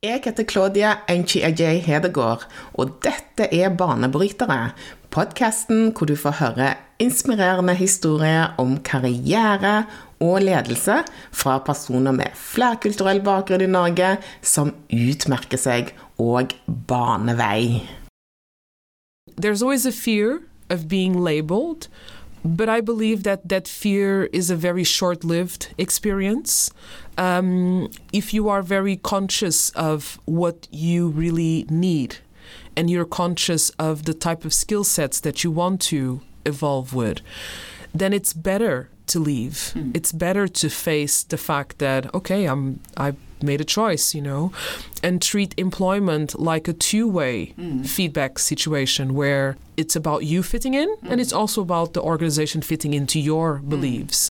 Jeg heter Claudia Enchiajay Hedegård, og dette er Banebrytere. Podkasten hvor du får høre inspirerende historier om karriere og ledelse fra personer med flerkulturell bakgrunn i Norge som utmerker seg og baner vei. There's always a fear of being labeled, but I believe that that fear is a very short lived experience. Um, if you are very conscious of what you really need and you're conscious of the type of skill sets that you want to evolve with, then it's better to leave. It's better to face the fact that, okay, I'm, I made a choice, you know, and treat employment like a two way feedback situation where it's about you fitting in and it's also about the organization fitting into your beliefs.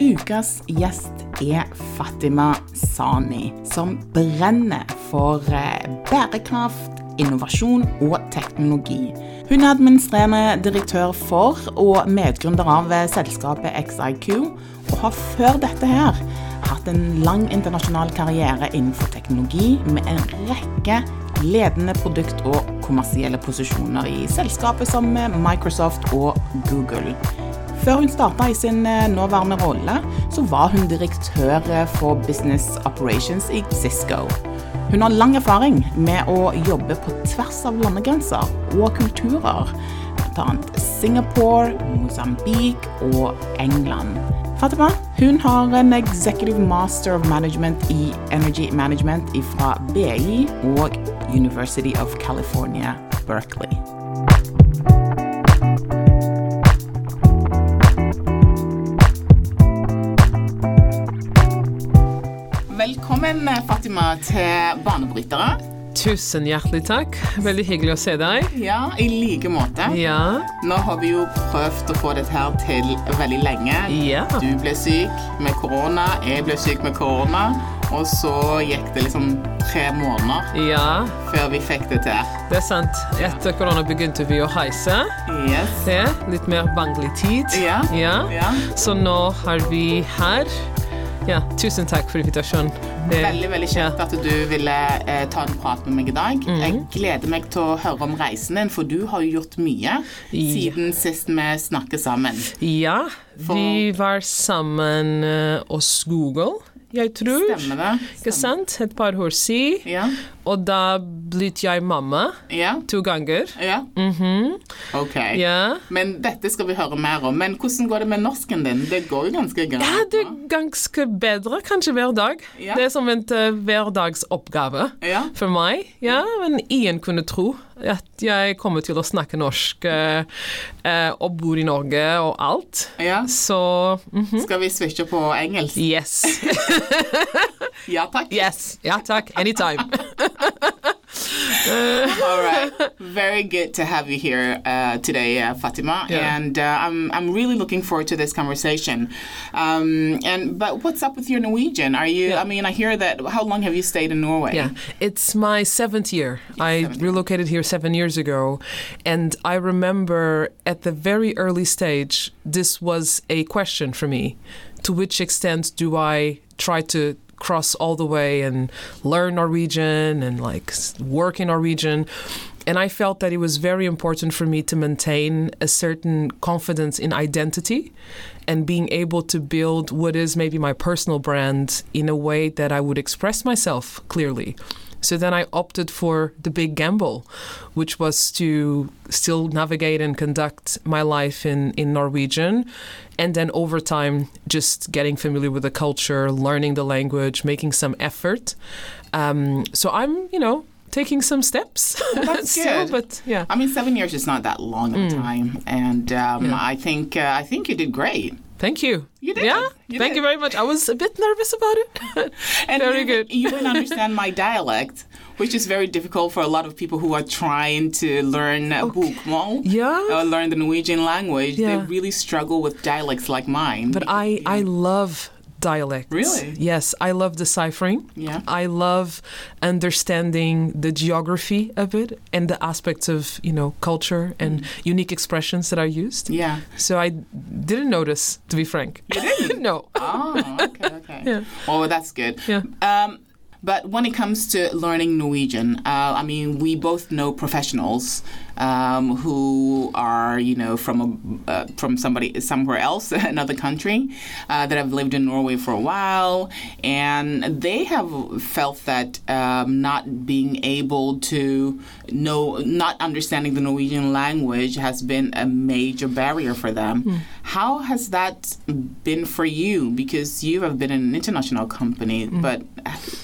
Ukas gjest er Fatima Sani, som brenner for eh, bærekraft, innovasjon og teknologi. Hun er administrerende direktør for og medgründer av eh, selskapet XIQ, og har før dette her hatt en lang internasjonal karriere innenfor teknologi med en rekke ledende produkt- og kommersielle posisjoner i selskapet som eh, Microsoft og Google. Før hun starta i sin eh, nåværende rolle, så var hun direktør for Business Operations i Cisco. Hun har lang erfaring med å jobbe på tvers av landegrenser og kulturer, bl.a. Singapore, Mosambik og England. Fatima hun har en Executive Master of Management i Energy Management fra BI og University of California, Berkeley. Velkommen, Fatima, til Banebrytere. Tusen hjertelig takk. Veldig hyggelig å se deg. Ja, i like måte. Ja. Nå har vi jo prøvd å få dette her til veldig lenge. Ja. Du ble syk med korona, jeg ble syk med korona, og så gikk det liksom tre måneder Ja, før vi fikk det til. det er sant. Etter korona begynte vi å heise. Yes. Det litt mer vanlig tid. Ja. ja. Ja. Så nå har vi her. Ja, tusen takk for invitasjonen. Det- Veldig veldig kjekt at du ville eh, ta en prat med meg i dag. Mhm. Jeg gleder meg til å høre om reisen din, for du har jo gjort mye siden sist vi snakket sammen. Ja, vi var sammen uh, hos Google, jeg tror. Stemmer det? Ikke sant? Et par år siden. Ja. Og da ble jeg mamma Ja. to ganger. ja. Ok. Ja. Men dette skal vi høre mer om. Men hvordan går det med norsken din? Det går jo ganske greit. Ja, det er ganske bedre kanskje hver dag. Det er som en uh, hverdagsoppgave Ja. for meg. Ja, men ingen kunne tro at jeg kommer til å snakke norsk eh, eh, og bor i Norge og alt. ja. Så mhm. Skal vi switche på engelsk? yes. Ja takk. yes. Ja takk. Anytime. All right. Very good to have you here uh, today, uh, Fatima. Yeah. And uh, I'm I'm really looking forward to this conversation. Um, and but what's up with your Norwegian? Are you? I mean, I hear that. How long have you stayed in Norway? Yeah, it's my seventh year. I seventh year. relocated here seven years ago, and I remember at the very early stage, this was a question for me: to which extent do I try to cross all the way and learn Norwegian and like work in Norwegian? And I felt that it was very important for me to maintain a certain confidence in identity and being able to build what is maybe my personal brand in a way that I would express myself clearly. So then I opted for the big gamble, which was to still navigate and conduct my life in, in Norwegian. And then over time, just getting familiar with the culture, learning the language, making some effort. Um, so I'm, you know, taking some steps. that's still, good. but yeah. I mean, seven years is not that long of a time, and um, Mm. Yeah. I think uh, I think you did great. Thank you. You did. Yeah, You thank did. you very much. I was a bit nervous about it. And very you, good. You even understand my dialect, which is very difficult for a lot of people who are trying to learn bokmål. Yeah. Or learn the Norwegian language. Yeah. They really struggle with dialects like mine. But I, I love dialect. Really? Yes, I love deciphering. Yeah. I love understanding the geography of it and the aspects of, you know, culture and unique expressions that are used. Yeah. So I didn't notice, to be frank. You didn't? no. Oh, okay, okay. Yeah. Oh, that's good. Yeah. Um, but when it comes to learning Norwegian, uh, I mean, we both know professionals um, who are, you know, from a, uh, from somebody somewhere else, another country, uh, that have lived in Norway for a while, and they have felt that um, not being able to know, not understanding the Norwegian language has been a major barrier for them. How has that been for you? Because you have been in an international company, but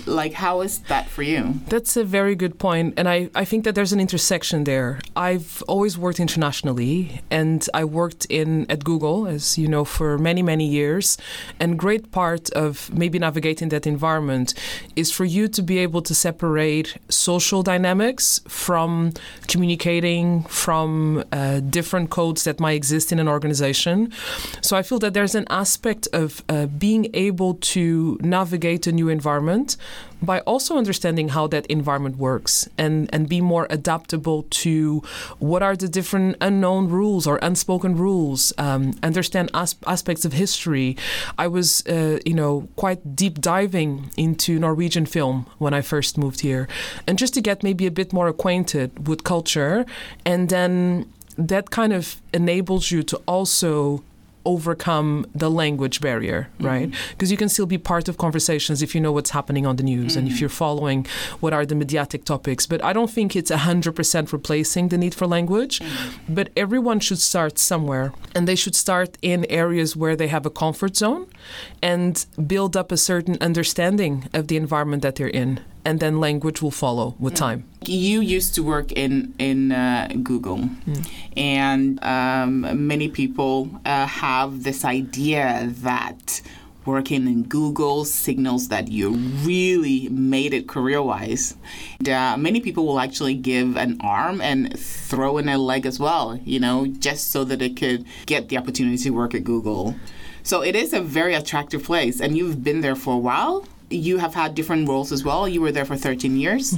like, how is that for you? That's a very good point, and I, I think that there's an intersection there. I've always worked internationally, and I worked in at Google, as you know, for many many years. And great part of maybe navigating that environment is for you to be able to separate social dynamics from communicating from uh, different codes that might exist in an organization. So I feel that there's an aspect of uh, being able to navigate a new environment by also understanding how that environment works and, and be more adaptable to what are the different unknown rules or unspoken rules, um, understand as- aspects of history. I was, uh, you know, quite deep diving into Norwegian film when I first moved here, and just to get maybe a bit more acquainted with culture, and then that kind of enables you to also overcome the language barrier, mm-hmm. right? Because you can still be part of conversations if you know what's happening on the news and if mm-hmm. you're following what are the mediatic topics. But I don't think it's 100% replacing the need for language. Mm-hmm. But everyone should start somewhere and they should start in areas where they have a comfort zone and build up a certain understanding of the environment that they're in. And then language will follow with time. You used to work in in uh, Google, and um, many people uh, have this idea that working in Google signals that you really made it career-wise. And, uh, many people will actually give an arm and throw in a leg as well, you know, just so that they could get the opportunity to work at Google. So it is a very attractive place, and you've been there for a while. You have had different roles as well. You were there for 13 years.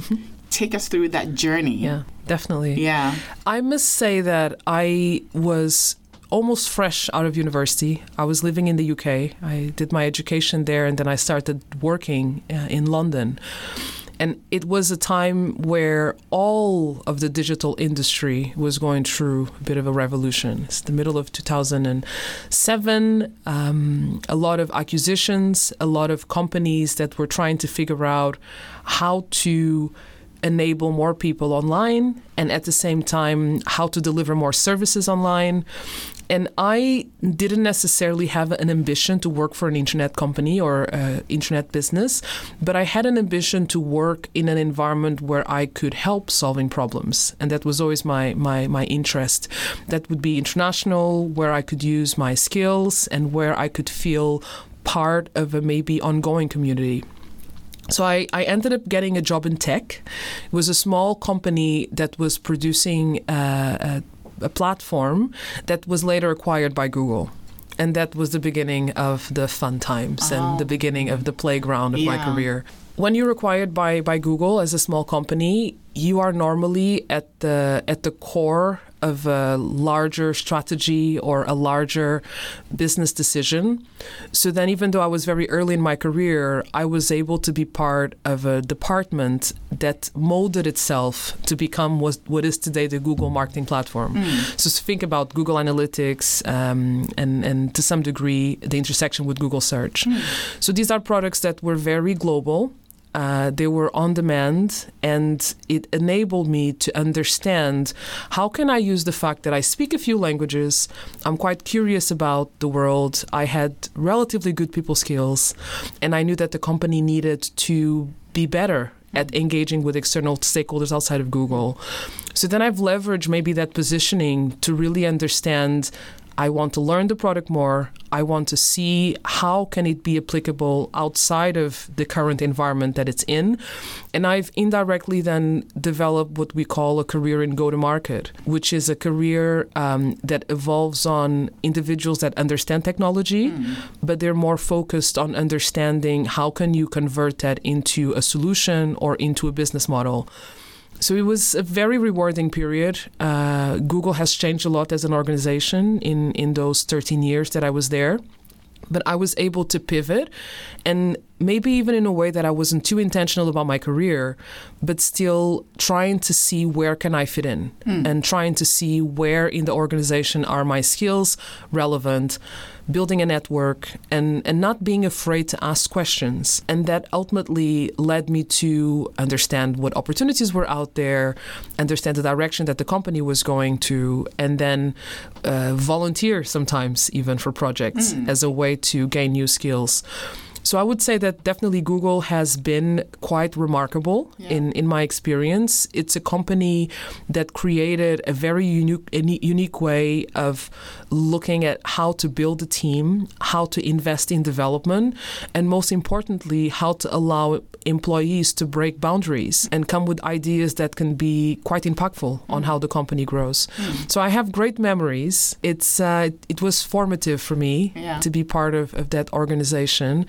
Take us through that journey. Yeah, definitely. Yeah. I must say that I was almost fresh out of university. I was living in the UK. I did my education there and then I started working uh, in London. And it was a time where all of the digital industry was going through a bit of a revolution. It's the middle of 2007. Um, a lot of acquisitions, a lot of companies that were trying to figure out how to enable more people online and at the same time how to deliver more services online. And I didn't necessarily have an ambition to work for an internet company or uh, internet business, but I had an ambition to work in an environment where I could help solving problems, and that was always my my my interest. That would be international, where I could use my skills and where I could feel part of a maybe ongoing community. So I, I ended up getting a job in tech. It was a small company that was producing uh, a, a platform that was later acquired by Google. And that was the beginning of the fun times and the beginning of the playground of my career. When you're acquired by, by Google as a small company, you are normally at the at the core of a larger strategy or a larger business decision. So then, even though I was very early in my career, I was able to be part of a department that molded itself to become what, what is today the Google marketing platform. So think about Google Analytics um, and, and to some degree the intersection with Google Search. So these are products that were very global. Uh, they were on demand and it enabled me to understand how can i use the fact that i speak a few languages. I'm quite curious about the world. I had relatively good people skills and i knew that the company needed to be better at engaging with external stakeholders outside of google. So then i've leveraged maybe that positioning to really understand I want to learn the product more. I want to see how can it be applicable outside of the current environment that it's in. And I've indirectly then developed what we call a career in go to market, which is a career um, that evolves on individuals that understand technology, mm. but they're more focused on understanding how can you convert that into a solution or into a business model. So it was a very rewarding period. Uh, Google has changed a lot as an organization in, in those 13 years that I was there. But I was able to pivot and maybe even in a way that I wasn't too intentional about my career, but still trying to see where can I fit in mm. and trying to see where in the organization are my skills relevant, building a network and, and not being afraid to ask questions. And that ultimately led me to understand what opportunities were out there, understand the direction that the company was going to, and then uh, volunteer sometimes even for projects mm. as a way to gain new skills. So I would say that definitely Google has been quite remarkable yeah. in, in my experience. It's a company that created a very unique unique way of looking at how to build a team, how to invest in development, and most importantly, how to allow employees to break boundaries and come with ideas that can be quite impactful mm. on how the company grows. Mm. So I have great memories. It's uh, it was formative for me yeah. to be part of, of that organization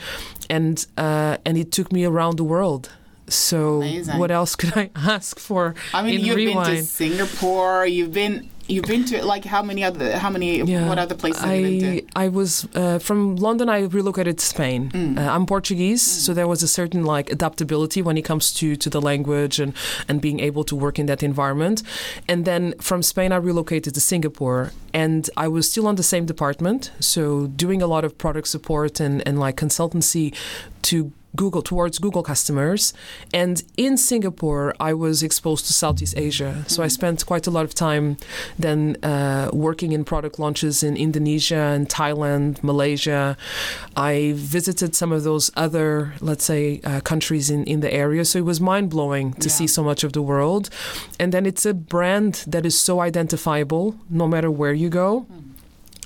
and uh, and it took me around the world. So Amazing. what else could I ask for? I mean, you've Rewind? been to Singapore. You've been you've been to like how many other how many yeah, what other places I, have you been to? I was uh, from London. I relocated to Spain. Mm. Uh, I'm Portuguese, mm. so there was a certain like adaptability when it comes to to the language and and being able to work in that environment. And then from Spain, I relocated to Singapore, and I was still on the same department, so doing a lot of product support and and like consultancy to Google towards Google customers. And in Singapore, I was exposed to Southeast Asia. So I mm-hmm. spent quite a lot of time then uh, working in product launches in Indonesia and Thailand, Malaysia. I visited some of those other, let's say, uh, countries in, in the area. So it was mind blowing to yeah. see so much of the world. And then it's a brand that is so identifiable no matter where you go. Mm.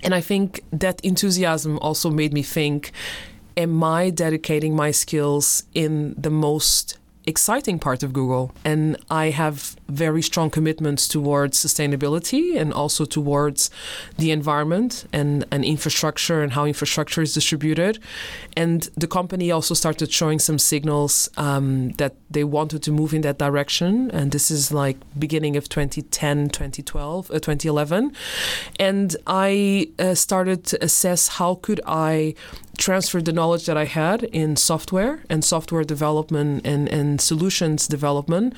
And I think that enthusiasm also made me think am I dedicating my skills in the most exciting part of Google. And I have very strong commitments towards sustainability and also towards the environment and, and infrastructure and how infrastructure is distributed. And the company also started showing some signals um, that they wanted to move in that direction. And this is like beginning of 2010, 2012, uh, 2011. And I uh, started to assess how could I transferred the knowledge that I had in software and software development and, and solutions development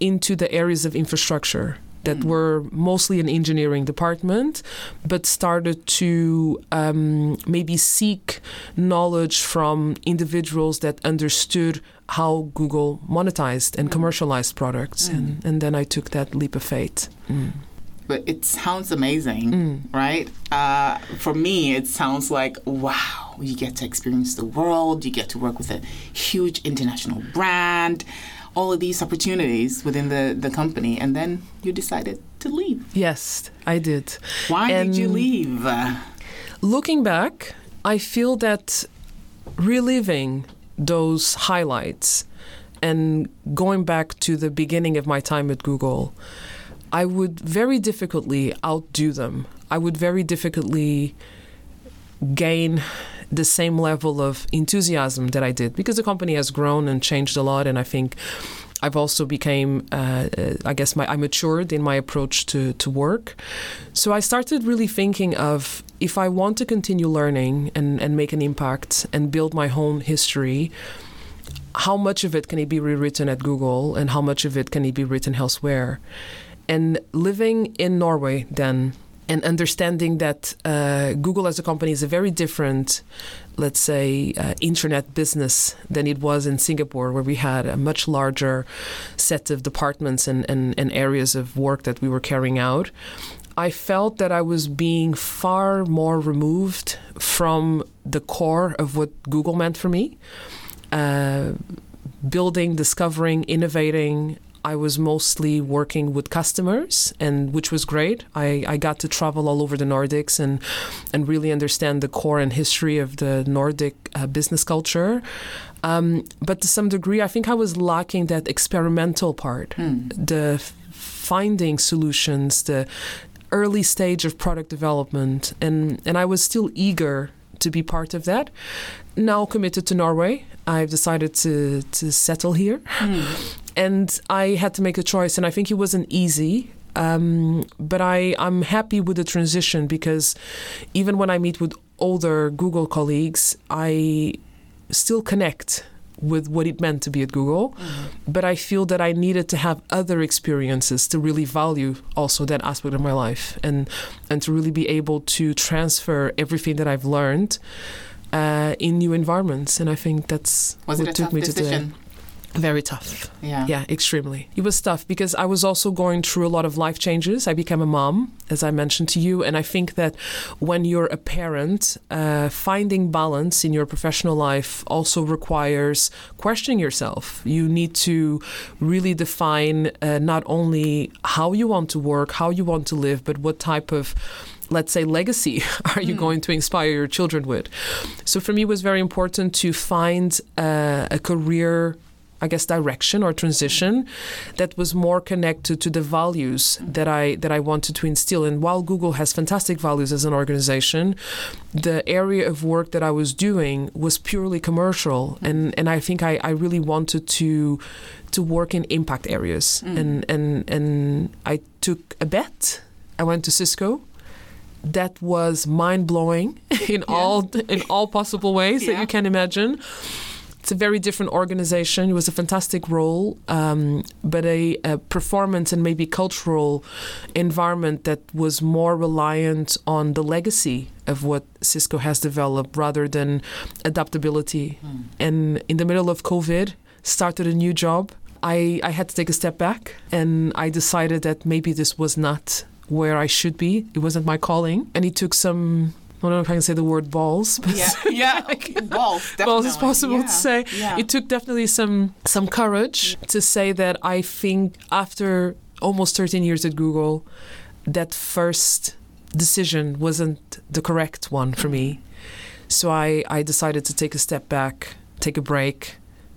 into the areas of infrastructure that mm. were mostly an engineering department, but started to um, maybe seek knowledge from individuals that understood how Google monetized and mm. commercialized products. Mm. And, and then I took that leap of faith. Mm but it sounds amazing, mm. right? Uh, for me, it sounds like wow, you get to experience the world, you get to work with a huge international brand, all of these opportunities within the, the company, and then you decided to leave. Yes, I did. Why and did you leave? Looking back, I feel that reliving those highlights and going back to the beginning of my time at Google I would very difficultly outdo them. I would very difficultly gain the same level of enthusiasm that I did because the company has grown and changed a lot, and I think I've also became, uh, I guess, my, I matured in my approach to to work. So I started really thinking of if I want to continue learning and and make an impact and build my own history. How much of it can it be rewritten at Google, and how much of it can it be written elsewhere? And living in Norway then and understanding that uh, Google as a company is a very different, let's say, uh, internet business than it was in Singapore, where we had a much larger set of departments and, and, and areas of work that we were carrying out. I felt that I was being far more removed from the core of what Google meant for me. Uh, building, discovering, innovating, I was mostly working with customers, and which was great. I, I got to travel all over the Nordics and and really understand the core and history of the Nordic uh, business culture. Um, but to some degree, I think I was lacking that experimental part, the f- finding solutions, the early stage of product development, and and I was still eager to be part of that. Now committed to Norway, I've decided to to settle here, and I had to make a choice, and I think it wasn't easy. Um, but I, I'm happy with the transition because even when I meet with older Google colleagues, I still connect with what it meant to be at Google. But I feel that I needed to have other experiences to really value also that aspect of my life and and to really be able to transfer everything that I've learned uh, in new environments. And I think that's Was what took me to today. Very tough. Yeah. Yeah, extremely. It was tough because I was also going through a lot of life changes. I became a mom, as I mentioned to you, and I think that when you're a parent, uh, finding balance in your professional life also requires questioning yourself. You need to really define uh, not only how you want to work, how you want to live, but what type of let's say legacy are you going to inspire your children with so for me it was very important to find uh, a career I guess direction or transition that was more connected to the values that I that I wanted to instill. And while Google has fantastic values as an organization, the area of work that I was doing was purely commercial, mm-hmm. and and I think I, I really wanted to to work in impact areas, mm. and and and I took a bet. I went to Cisco. That was mind blowing in all in all possible ways that you can imagine. It's a very different organization. It was a fantastic role, um, but a, a performance and maybe cultural environment that was more reliant on the legacy of what Cisco has developed rather than adaptability. And in the middle of COVID, started a new job. I, I had to take a step back and I decided that maybe this was not where I should be. It wasn't my calling. And it took some, I don't know if I can say the word balls, but Yeah. Yeah. Balls. Definitely. balls is possible yeah. to say. Yeah. It took definitely some some courage to say that I think after almost 13 years at Google, that first decision wasn't the correct one for me. So I, I decided to take a step back, take a break,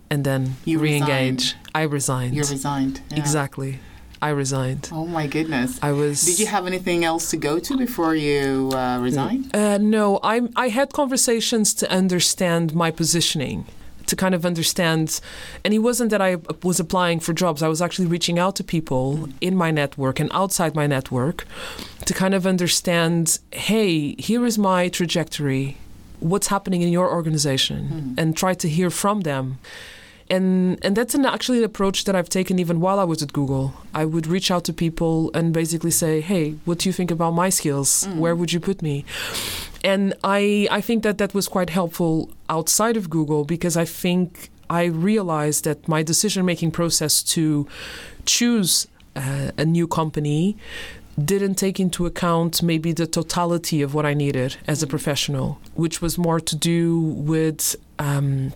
and then You re-engage. I resigned. You're resigned. Yeah. Exactly. I resigned. Oh my goodness. I was. Did you have anything else to go to before you uh, resigned? Uh, no, I I had conversations to understand my positioning, to kind of understand, and it wasn't that I was applying for jobs. I was actually reaching out to people in my network and outside my network, to kind of understand. Hey, here is my trajectory. What's happening in your organization, and try to hear from them. And and that's an actually an approach that I've taken even while I was at Google. I would reach out to people and basically say, "Hey, what do you think about my skills? Where would you put me?" And I I think that that was quite helpful outside of Google because I think I realized that my decision making process to choose uh, a new company didn't take into account maybe the totality of what I needed as a professional, which was more to do with. Um,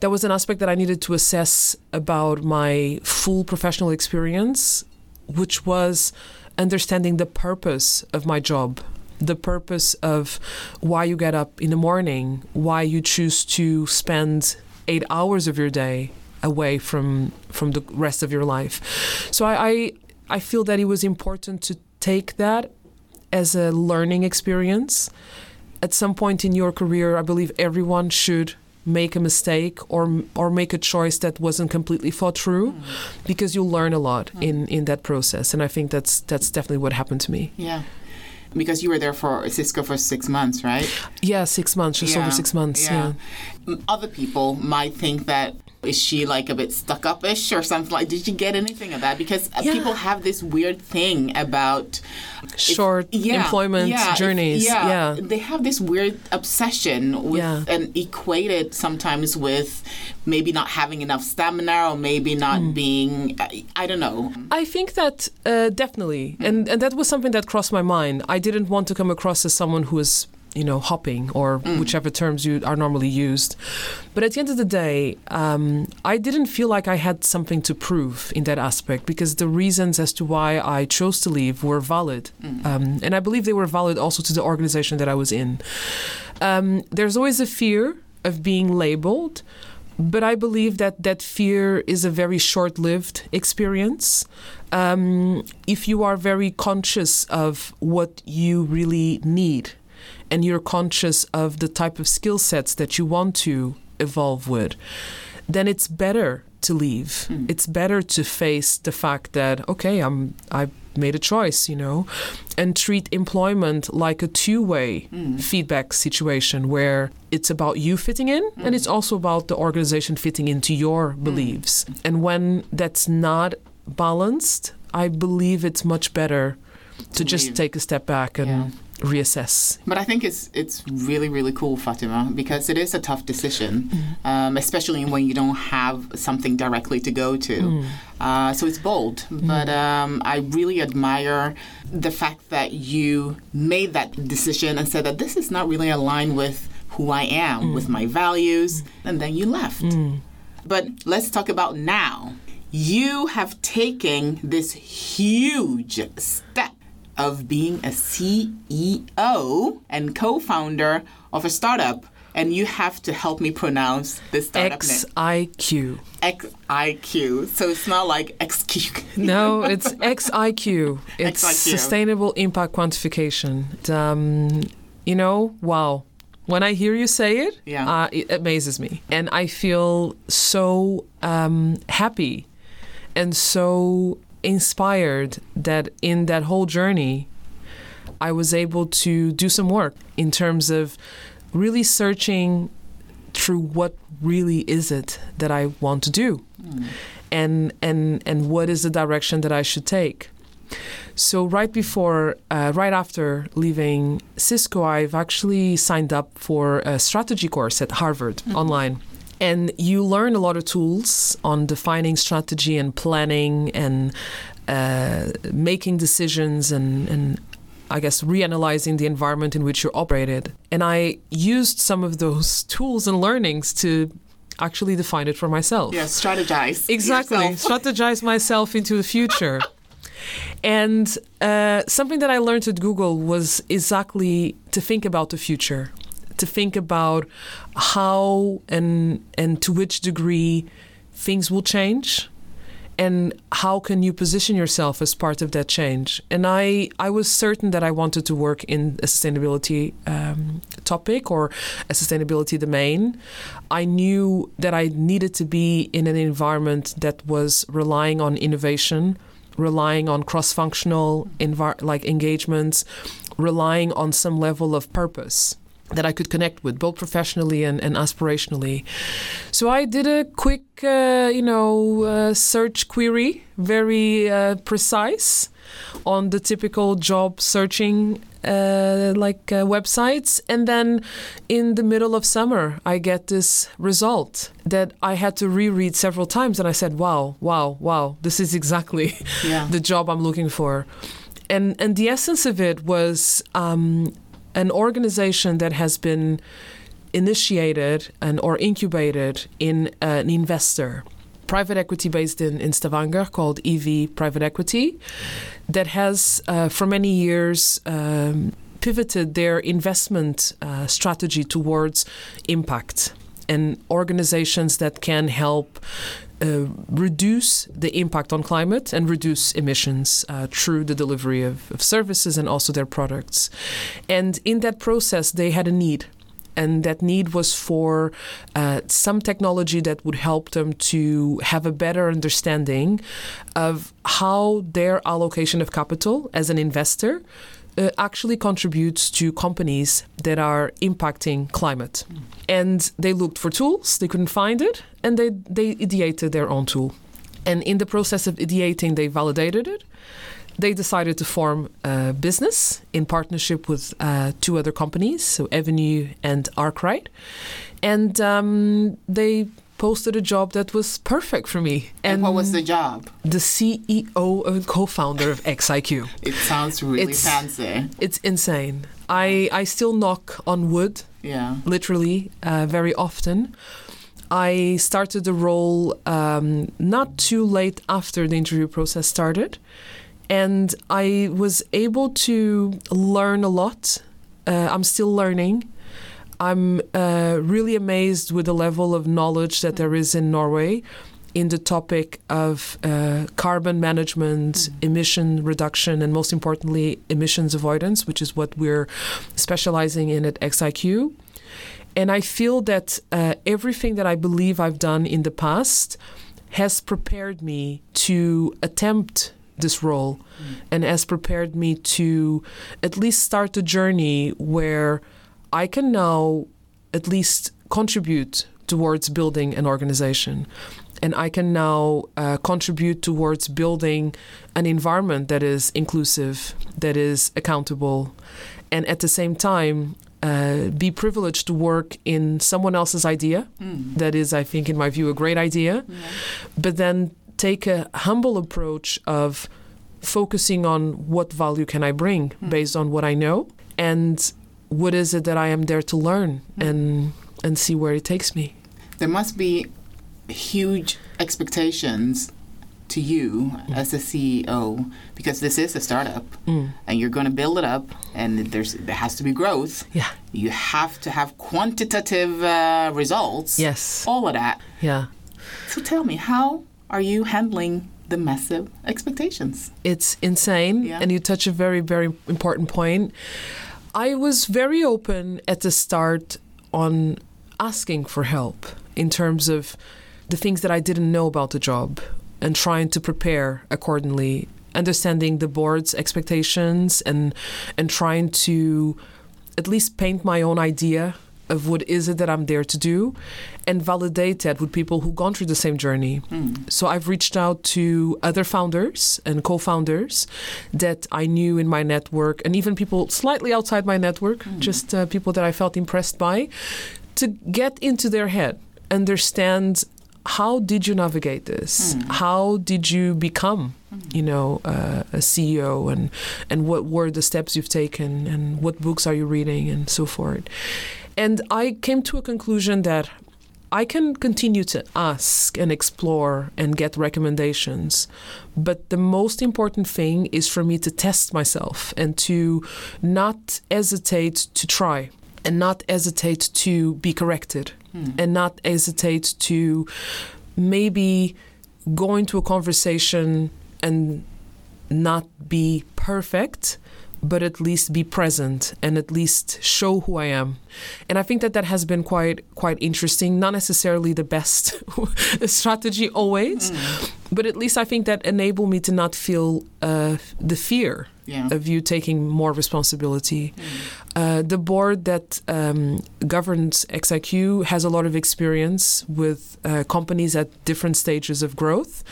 that was an aspect that I needed to assess about my full professional experience, which was understanding the purpose of my job, the purpose of why you get up in the morning, why you choose to spend eight hours of your day away from from the rest of your life. So I I, I feel that it was important to take that as a learning experience. At some point in your career, I believe everyone should make a mistake or or make a choice that wasn't completely thought through mm. because you learn a lot mm. in in that process and I think that's that's definitely what happened to me. Yeah. Because you were there for Cisco for six months, right? Yeah, 6 months, just over 6 months. Yeah. M- Other people might think that is she like a bit stuck up-ish or something like did you get anything of that because uh, Yeah. people have this weird thing about Short yeah, employment yeah, journeys. yeah, yeah. they have this weird obsession with Yeah. and equate it sometimes with maybe not having enough stamina or maybe not Hmm. being I, I don't know I think that uh, definitely, and and that was something that crossed my mind. I didn't want to come across as someone who was you know, hopping or whichever terms you are normally used. But at the end of the day, um, I didn't feel like I had something to prove in that aspect because the reasons as to why I chose to leave were valid. Um, and I believe they were valid also to the organization that I was in. Um, there's always a fear of being labeled. But I believe that that fear is a very short lived experience. Um, if you are very conscious of what you really need and you're conscious of the type of skill sets that you want to evolve with, then it's better to leave. It's better to face the fact that okay, I'm I made a choice, you know, and treat employment like a two-way mm. feedback situation where it's about you fitting in mm. and it's also about the organization fitting into your mm. beliefs. And when that's not balanced, I believe it's much better to just leave. take a step back and Yeah. Reassess. But I think it's it's really really cool, Fatima, because it is a tough decision, um, especially when you don't have something directly to go to. Uh, so it's bold, but um, I really admire the fact that you made that decision and said that this is not really aligned with who I am, with my values, and then you left. But let's talk about now. You have taken this huge step of being a CEO and co founder of a startup. And you have to help me pronounce this startup name. XIQ. XIQ. So it's not like XQ. No, it's XIQ. It's XIQ. Sustainable Impact Quantification. Um, you know, wow. When I hear you say it, Yeah. uh, it amazes me. And I feel so um, happy and so inspired that in that whole journey, I was able to do some work in terms of really searching through what really is it that I want to do and and and what is the direction that I should take. So right before, uh, right after leaving Cisco, I've actually signed up for a strategy course at Harvard online. And you learn a lot of tools on defining strategy and planning and uh, making decisions and, and I guess reanalyzing the environment in which you're operated. And I used some of those tools and learnings to actually define it for myself. Yeah, strategize. Exactly. Strategize myself into the future. and uh, something that I learned at Google was exactly to think about the future, to think about how and and to which degree things will change and how can you position yourself as part of that change. And i i was certain that i wanted to work in a sustainability um, topic or a sustainability domain. I knew that i needed to be in an environment that was relying on innovation relying on cross-functional envir- like engagements relying on some level of purpose that I could connect with, both professionally and, and aspirationally. So I did a quick, uh, you know, uh, search query, very uh, precise, on the typical job searching uh, like uh, websites, and then in the middle of summer, I get this result that I had to reread several times, and I said, "Wow, wow, wow! This is exactly Yeah. the job I'm looking for." And and the essence of it was. Um, an organization that has been initiated and or incubated in an investor private equity based in, in Stavanger called EV Private Equity that has uh, for many years um, pivoted their investment uh, strategy towards impact and organizations that can help uh, reduce the impact on climate and reduce emissions uh, through the delivery of, of services and also their products. And in that process, they had a need. And that need was for uh, some technology that would help them to have a better understanding of how their allocation of capital as an investor uh, actually contributes to companies that are impacting climate. And they looked for tools, they couldn't find it, and they, they ideated their own tool. And in the process of ideating, they validated it. They decided to form a business in partnership with uh, two other companies, so Avenue and Arkwright. And um, they posted a job that was perfect for me. And what was the job? the CEO and co-founder of XIQ. It sounds really It's- fancy. It's insane. I, I still knock on wood, Yeah. literally, uh, very often. I started the role um, not too late after the interview process started. And I was able to learn a lot. Uh, I'm still learning. I'm uh, really amazed with the level of knowledge that there is in Norway in the topic of uh, carbon management, emission reduction, and most importantly, emissions avoidance, which is what we're specializing in at XIQ. And I feel that uh, everything that I believe I've done in the past has prepared me to attempt this role and has prepared me to at least start a journey where I can now at least contribute towards building an organization. And I can now uh, contribute towards building an environment that is inclusive, that is accountable, and at the same time, uh, be privileged to work in someone else's idea. That is, I think, in my view, a great idea. But then take a humble approach of focusing on what value can I bring based on what I know and what is it that I am there to learn and and see where it takes me. There must be huge expectations to you as a CEO because this is a startup Mm. and you're going to build it up and there's there has to be growth. Yeah. You have to have quantitative uh, results. Yes. All of that. Yeah. So tell me, how are you handling the massive expectations? It's insane. Yeah. And you touch a very, very important point. I was very open at the start on asking for help in terms of the things that I didn't know about the job and trying to prepare accordingly, understanding the board's expectations and and trying to at least paint my own idea of what is it that I'm there to do and validate that with people who've gone through the same journey. So I've reached out to other founders and co-founders that I knew in my network and even people slightly outside my network, just uh, people that I felt impressed by to get into their head, understand how did you navigate this? How did you become, you know, uh, a CEO, and and what were the steps you've taken, and what books are you reading, and so forth. And I came to a conclusion that I can continue to ask and explore and get recommendations, but the most important thing is for me to test myself and to not hesitate to try and not hesitate to be corrected hmm. and not hesitate to maybe go into a conversation and not be perfect but at least be present and at least show who I am. And I think that that has been quite quite interesting. Not necessarily the best strategy always, but at least I think that enabled me to not feel uh, the fear Yeah. of you taking more responsibility. Uh, the board that um, governs XIQ has a lot of experience with uh, companies at different stages of growth,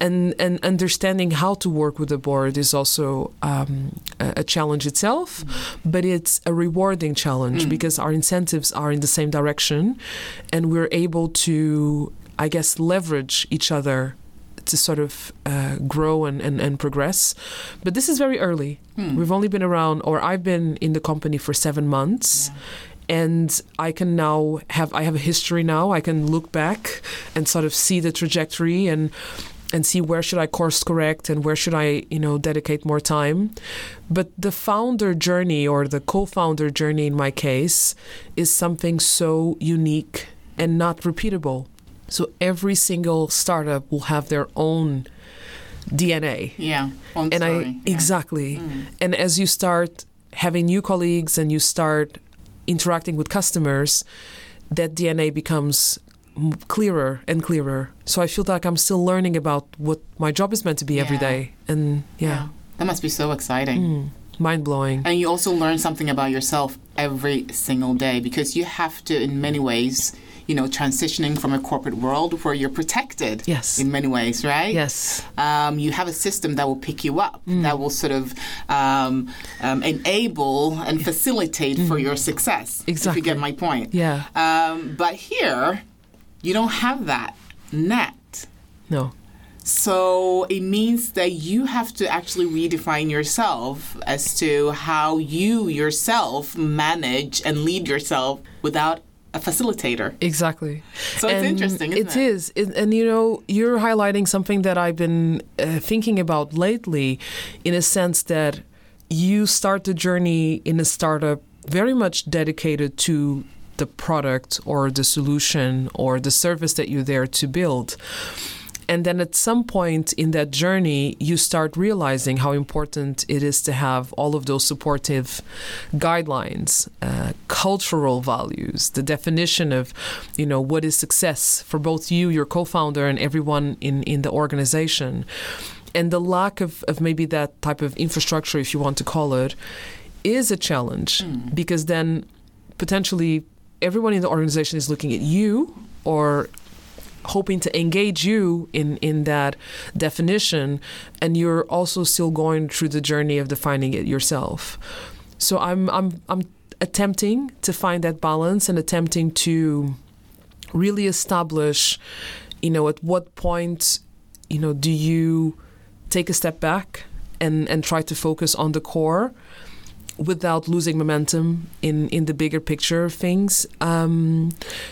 and and understanding how to work with the board is also um, a, a challenge itself, but it's a rewarding challenge because our incentives are in the same direction, and we're able to, I guess, leverage each other to sort of uh, grow and, and, and progress. But this is very early. We've only been around, or I've been in the company for seven months. And I can now have I have a history now. I can look back and sort of see the trajectory and and see where should I course correct and where should I you know dedicate more time. But the founder journey or the co-founder journey in my case is something so unique and not repeatable. So every single startup will have their own DNA. Yeah. And story. I yeah. exactly. And as you start having new colleagues and you start interacting with customers, that DNA becomes clearer and clearer. So I feel like I'm still learning about what my job is meant to be every Yeah. day. And yeah, That must be so exciting. mm, mind blowing. And you also learn something about yourself every single day because you have to, in many ways, you know, transitioning from a corporate world where you're protected Yes. in many ways, right? Yes. Um, you have a system that will pick you up, Mm. that will sort of um, um, enable and facilitate for your success. Exactly. If Mm. You get my point. Yeah. Um, but here, you don't have that net. No. So it means that you have to actually redefine yourself as to how you yourself manage and lead yourself without a facilitator. Exactly. So it's And interesting, isn't it it? is. It- and you know, you're highlighting something that I've been uh, thinking about lately in a sense that you start the journey in a startup very much dedicated to the product or the solution or the service that you're there to build. And then at some point in that journey, you start realizing how important it is to have all of those supportive guidelines, uh, cultural values, the definition of, you know, what is success for both you, your co-founder, and everyone in, in the organization. And the lack of, of maybe that type of infrastructure, if you want to call it, is a challenge because then potentially everyone in the organization is looking at you or hoping to engage you in in that definition and you're also still going through the journey of defining it yourself. So i'm i'm i'm attempting to find that balance and attempting to really establish you know at what point you know do you take a step back and and try to focus on the core without losing momentum in, in the bigger picture of things. Um,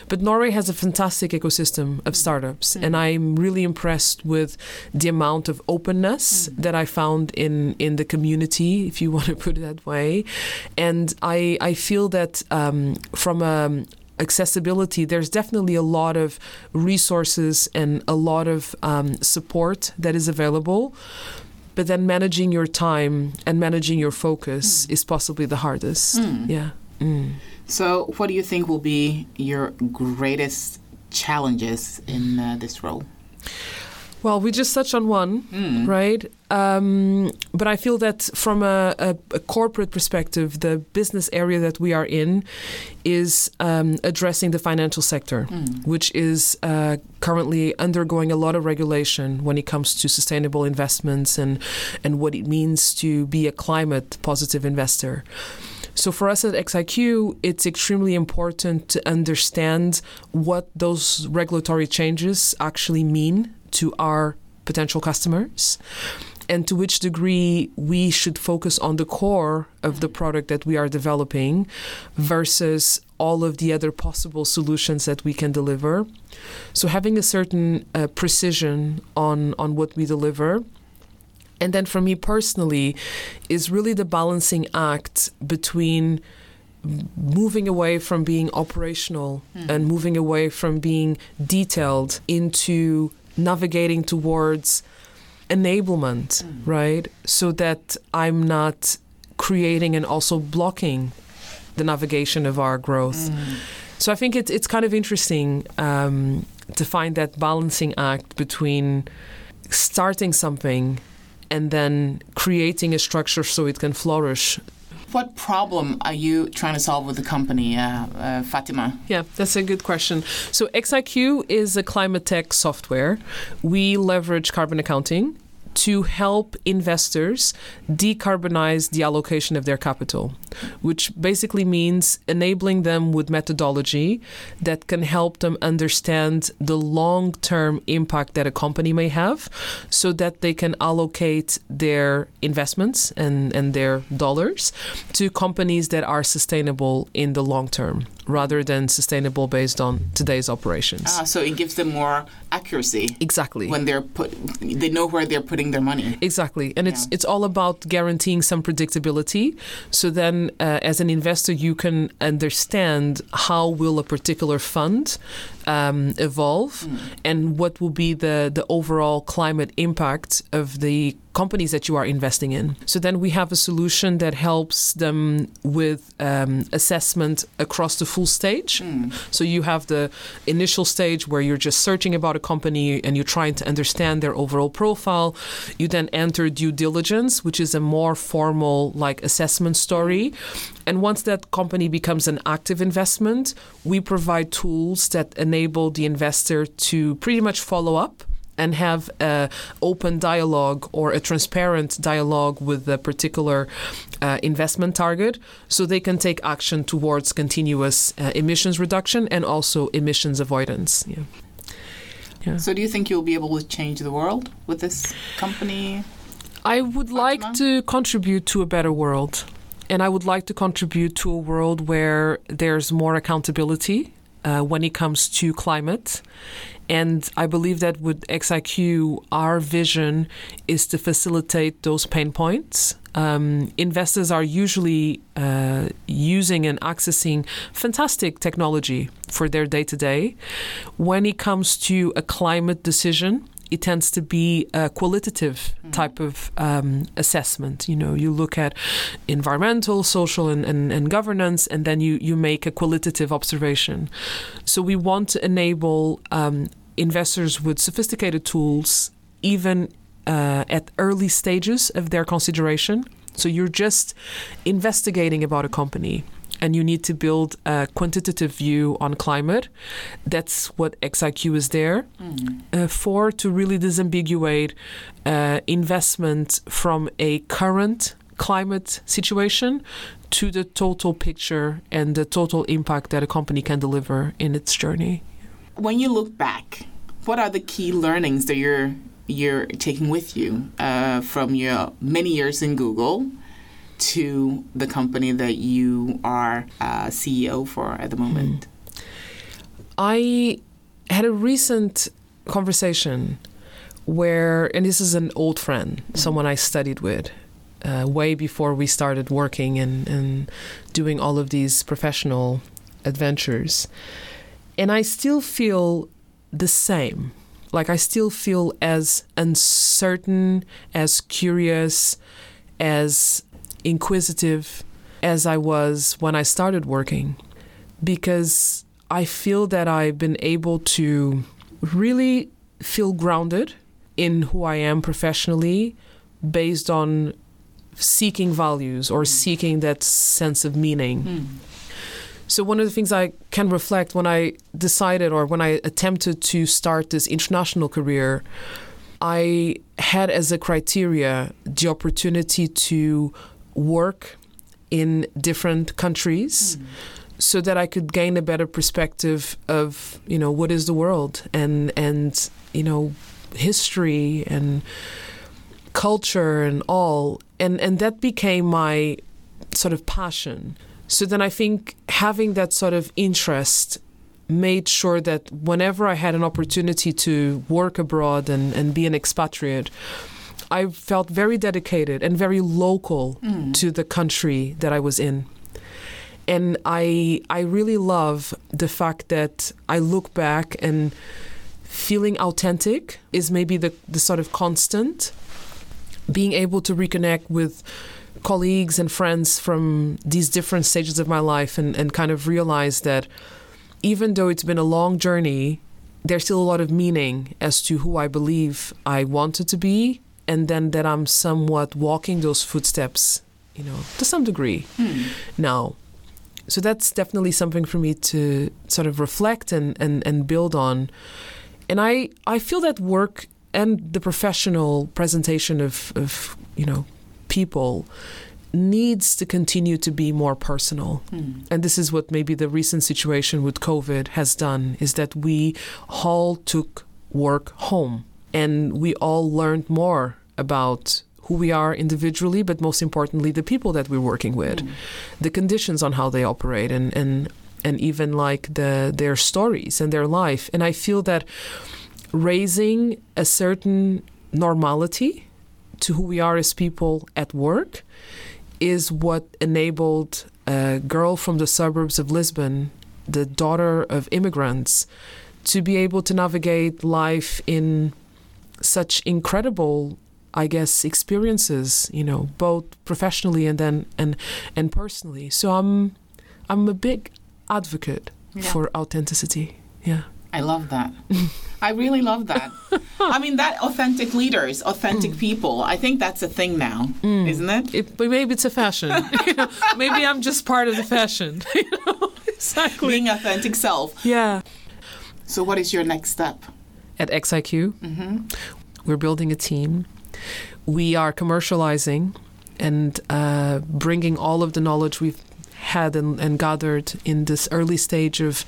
but Norway has a fantastic ecosystem of startups, and I'm really impressed with the amount of openness that I found in, in the community, if you want to put it that way. And I, I feel that um, from a accessibility, there's definitely a lot of resources and a lot of um, support that is available. But then managing your time and managing your focus is possibly the hardest. Yeah. Mm. So, what do you think will be your greatest challenges in uh, this role? Well, we just touched on one, right? Um, but I feel that from a, a, a corporate perspective, the business area that we are in is um, addressing the financial sector, which is uh, currently undergoing a lot of regulation when it comes to sustainable investments and and what it means to be a climate positive investor. So for us at XIQ, it's extremely important to understand what those regulatory changes actually mean to our potential customers and to which degree we should focus on the core of the product that we are developing versus all of the other possible solutions that we can deliver. So having a certain uh, precision on on what we deliver and then for me personally is really the balancing act between moving away from being operational and moving away from being detailed into navigating towards enablement right? So that i'm not creating and also blocking the navigation of our growth. So i think it's it's kind of interesting um, to find that balancing act between starting something and then creating a structure so it can flourish. What problem are you trying to solve with the company, uh, uh, Fatima? Yeah, that's a good question. So XIQ is a climate tech software. We leverage carbon accounting to help investors decarbonize the allocation of their capital, which basically means enabling them with methodology that can help them understand the long term impact that a company may have so that they can allocate their investments and, and their dollars to companies that are sustainable in the long term rather than sustainable based on today's operations. Ah, so it gives them more accuracy exactly. when they're put. They know where they're putting their money. Exactly, and it's it's all about guaranteeing some predictability. So then, uh, as an investor, you can understand how will a particular fund um, evolve, and what will be the the overall climate impact of the companies that you are investing in. So then we have a solution that helps them with um, assessment across the full stage. So you have the initial stage where you're just searching about a company and you're trying to understand their overall profile. You then enter due diligence, which is a more formal like assessment story. And once that company becomes an active investment, we provide tools that enable the investor to pretty much follow up and have a open dialogue or a transparent dialogue with the particular uh, investment target so they can take action towards continuous uh, emissions reduction and also emissions avoidance yeah. Yeah. So, do you think you'll be able to change the world with this company? I would like to contribute to a better world. And I would like to contribute to a world where there's more accountability uh, when it comes to climate. And I believe that with XIQ, our vision is to facilitate those pain points. Um, investors are usually uh, using and accessing fantastic technology for their day to day. When it comes to a climate decision, it tends to be a qualitative type of um, assessment. You know, you look at environmental, social, and, and, and governance, and then you, you make a qualitative observation. So we want to enable um, investors with sophisticated tools, even uh, at early stages of their consideration. So you're just investigating about a company and you need to build a quantitative view on climate. That's what XIQ is there uh, for to really disambiguate uh, investment from a current climate situation to the total picture and the total impact that a company can deliver in its journey. When you look back, what are the key learnings that you're you're taking with you uh, from your many years in Google to the company that you are uh, CEO for at the moment? I had a recent conversation where, and this is an old friend, someone I studied with. Uh, way before we started working and, and doing all of these professional adventures. And I still feel the same. Like, I still feel as uncertain, as curious, as inquisitive as I was when I started working because I feel that I've been able to really feel grounded in who I am professionally based on seeking values or hmm. seeking that sense of meaning. Hmm. So, one of the things I can reflect when I decided or when I attempted to start this international career, I had as a criteria the opportunity to work in different countries hmm. so that I could gain a better perspective of, you know, what is the world and and you know, history and culture and all. And and that became my sort of passion. So then I think having that sort of interest made sure that whenever I had an opportunity to work abroad and, and be an expatriate, I felt very dedicated and very local mm. to the country that I was in. And I I really love the fact that I look back and feeling authentic is maybe the, the sort of constant. Being able to reconnect with colleagues and friends from these different stages of my life and, and kind of realize that even though it's been a long journey, there's still a lot of meaning as to who I believe I wanted to be, and then that I'm somewhat walking those footsteps, you know, to some degree hmm. now. So that's definitely something for me to sort of reflect and, and, and build on. And I, I feel that work and the professional presentation of, of you know people needs to continue to be more personal. Hmm. And this is what maybe the recent situation with COVID has done is that we all took work home and we all learned more about who we are individually, but most importantly, the people that we're working with, mm. the conditions on how they operate, and and and even like the their stories and their life. And I feel that raising a certain normality to who we are as people at work is what enabled a girl from the suburbs of Lisbon, the daughter of immigrants, to be able to navigate life in such incredible I guess experiences, you know, both professionally and then and and personally. So I'm I'm a big advocate Yeah. for authenticity. Yeah. I love that. I really love that. I mean, that authentic leaders, authentic people, I think that's a thing now, mm. isn't it? It, but maybe it's a fashion. you know, maybe I'm just part of the fashion. you know? Exactly. Being authentic self. Yeah. So, what is your next step? At XIQ, we're building a team. We are commercializing and uh, bringing all of the knowledge we've had and, and gathered in this early stage of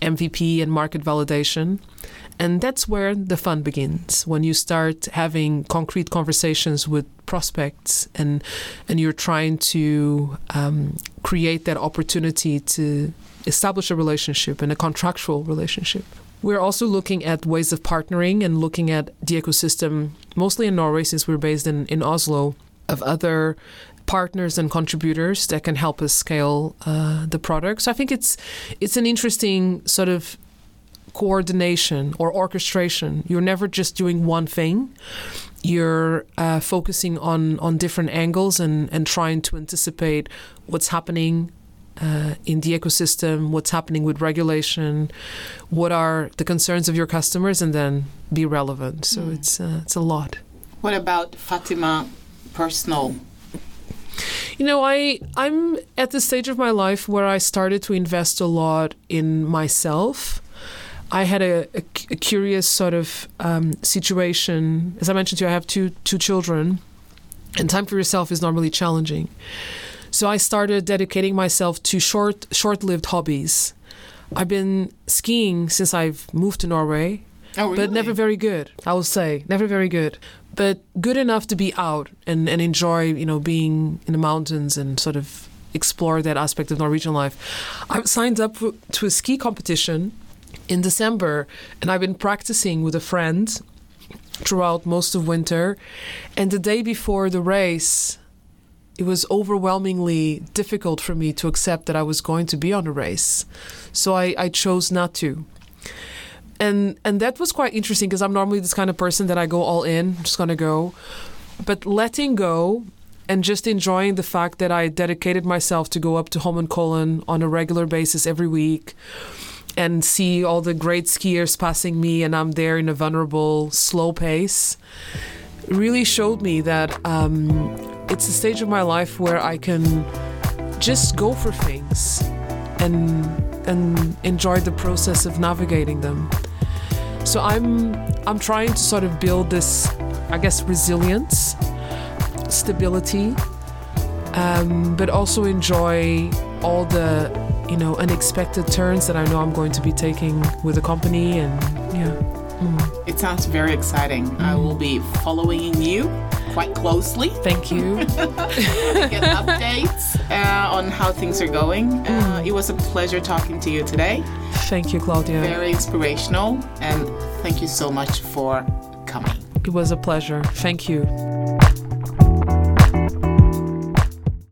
MVP and market validation And that's where the fun begins when you start having concrete conversations with prospects and and you're trying to um, create that opportunity to establish a relationship and a contractual relationship. We're also looking at ways of partnering and looking at the ecosystem, mostly in Norway, since we're based in, in Oslo, of other partners and contributors that can help us scale uh, the product. So I think it's it's an interesting sort of coordination or orchestration. You're never just doing one thing. You're uh, focusing on on different angles and and trying to anticipate what's happening uh, in the ecosystem, what's happening with regulation, what are the concerns of your customers, and then be relevant. So mm. it's uh, it's a lot. What about Fatima personal? You know, I I'm at the stage of my life where I started to invest a lot in myself. I had a, a, a curious sort of um, situation. As I mentioned to you, I have two two children, and time for yourself is normally challenging. So I started dedicating myself to short short-lived hobbies. I've been skiing since I've moved to Norway, oh, really? but never very good. I will say, never very good, but good enough to be out and, and enjoy, you know, being in the mountains and sort of explore that aspect of Norwegian life. I signed up to a ski competition in December, and I've been practicing with a friend throughout most of winter. And the day before the race, it was overwhelmingly difficult for me to accept that I was going to be on a race. So I, I chose not to. And and that was quite interesting because I'm normally this kind of person that I go all in, I'm just gonna go. But letting go and just enjoying the fact that I dedicated myself to go up to Holmenkollen on a regular basis every week and see all the great skiers passing me, and I'm there in a vulnerable, slow pace, really showed me that um, it's a stage of my life where I can just go for things and and enjoy the process of navigating them. So I'm I'm trying to sort of build this, I guess, resilience, stability, um, but also enjoy all the you know unexpected turns that I know I'm going to be taking with the company and yeah. It sounds very exciting. Mm. I will be following you quite closely. Thank you. get updates uh, on how things are going. Uh, mm. it was a pleasure talking to you today. Thank you, Claudia. Very inspirational, and thank you so much for coming. It was a pleasure. Thank you.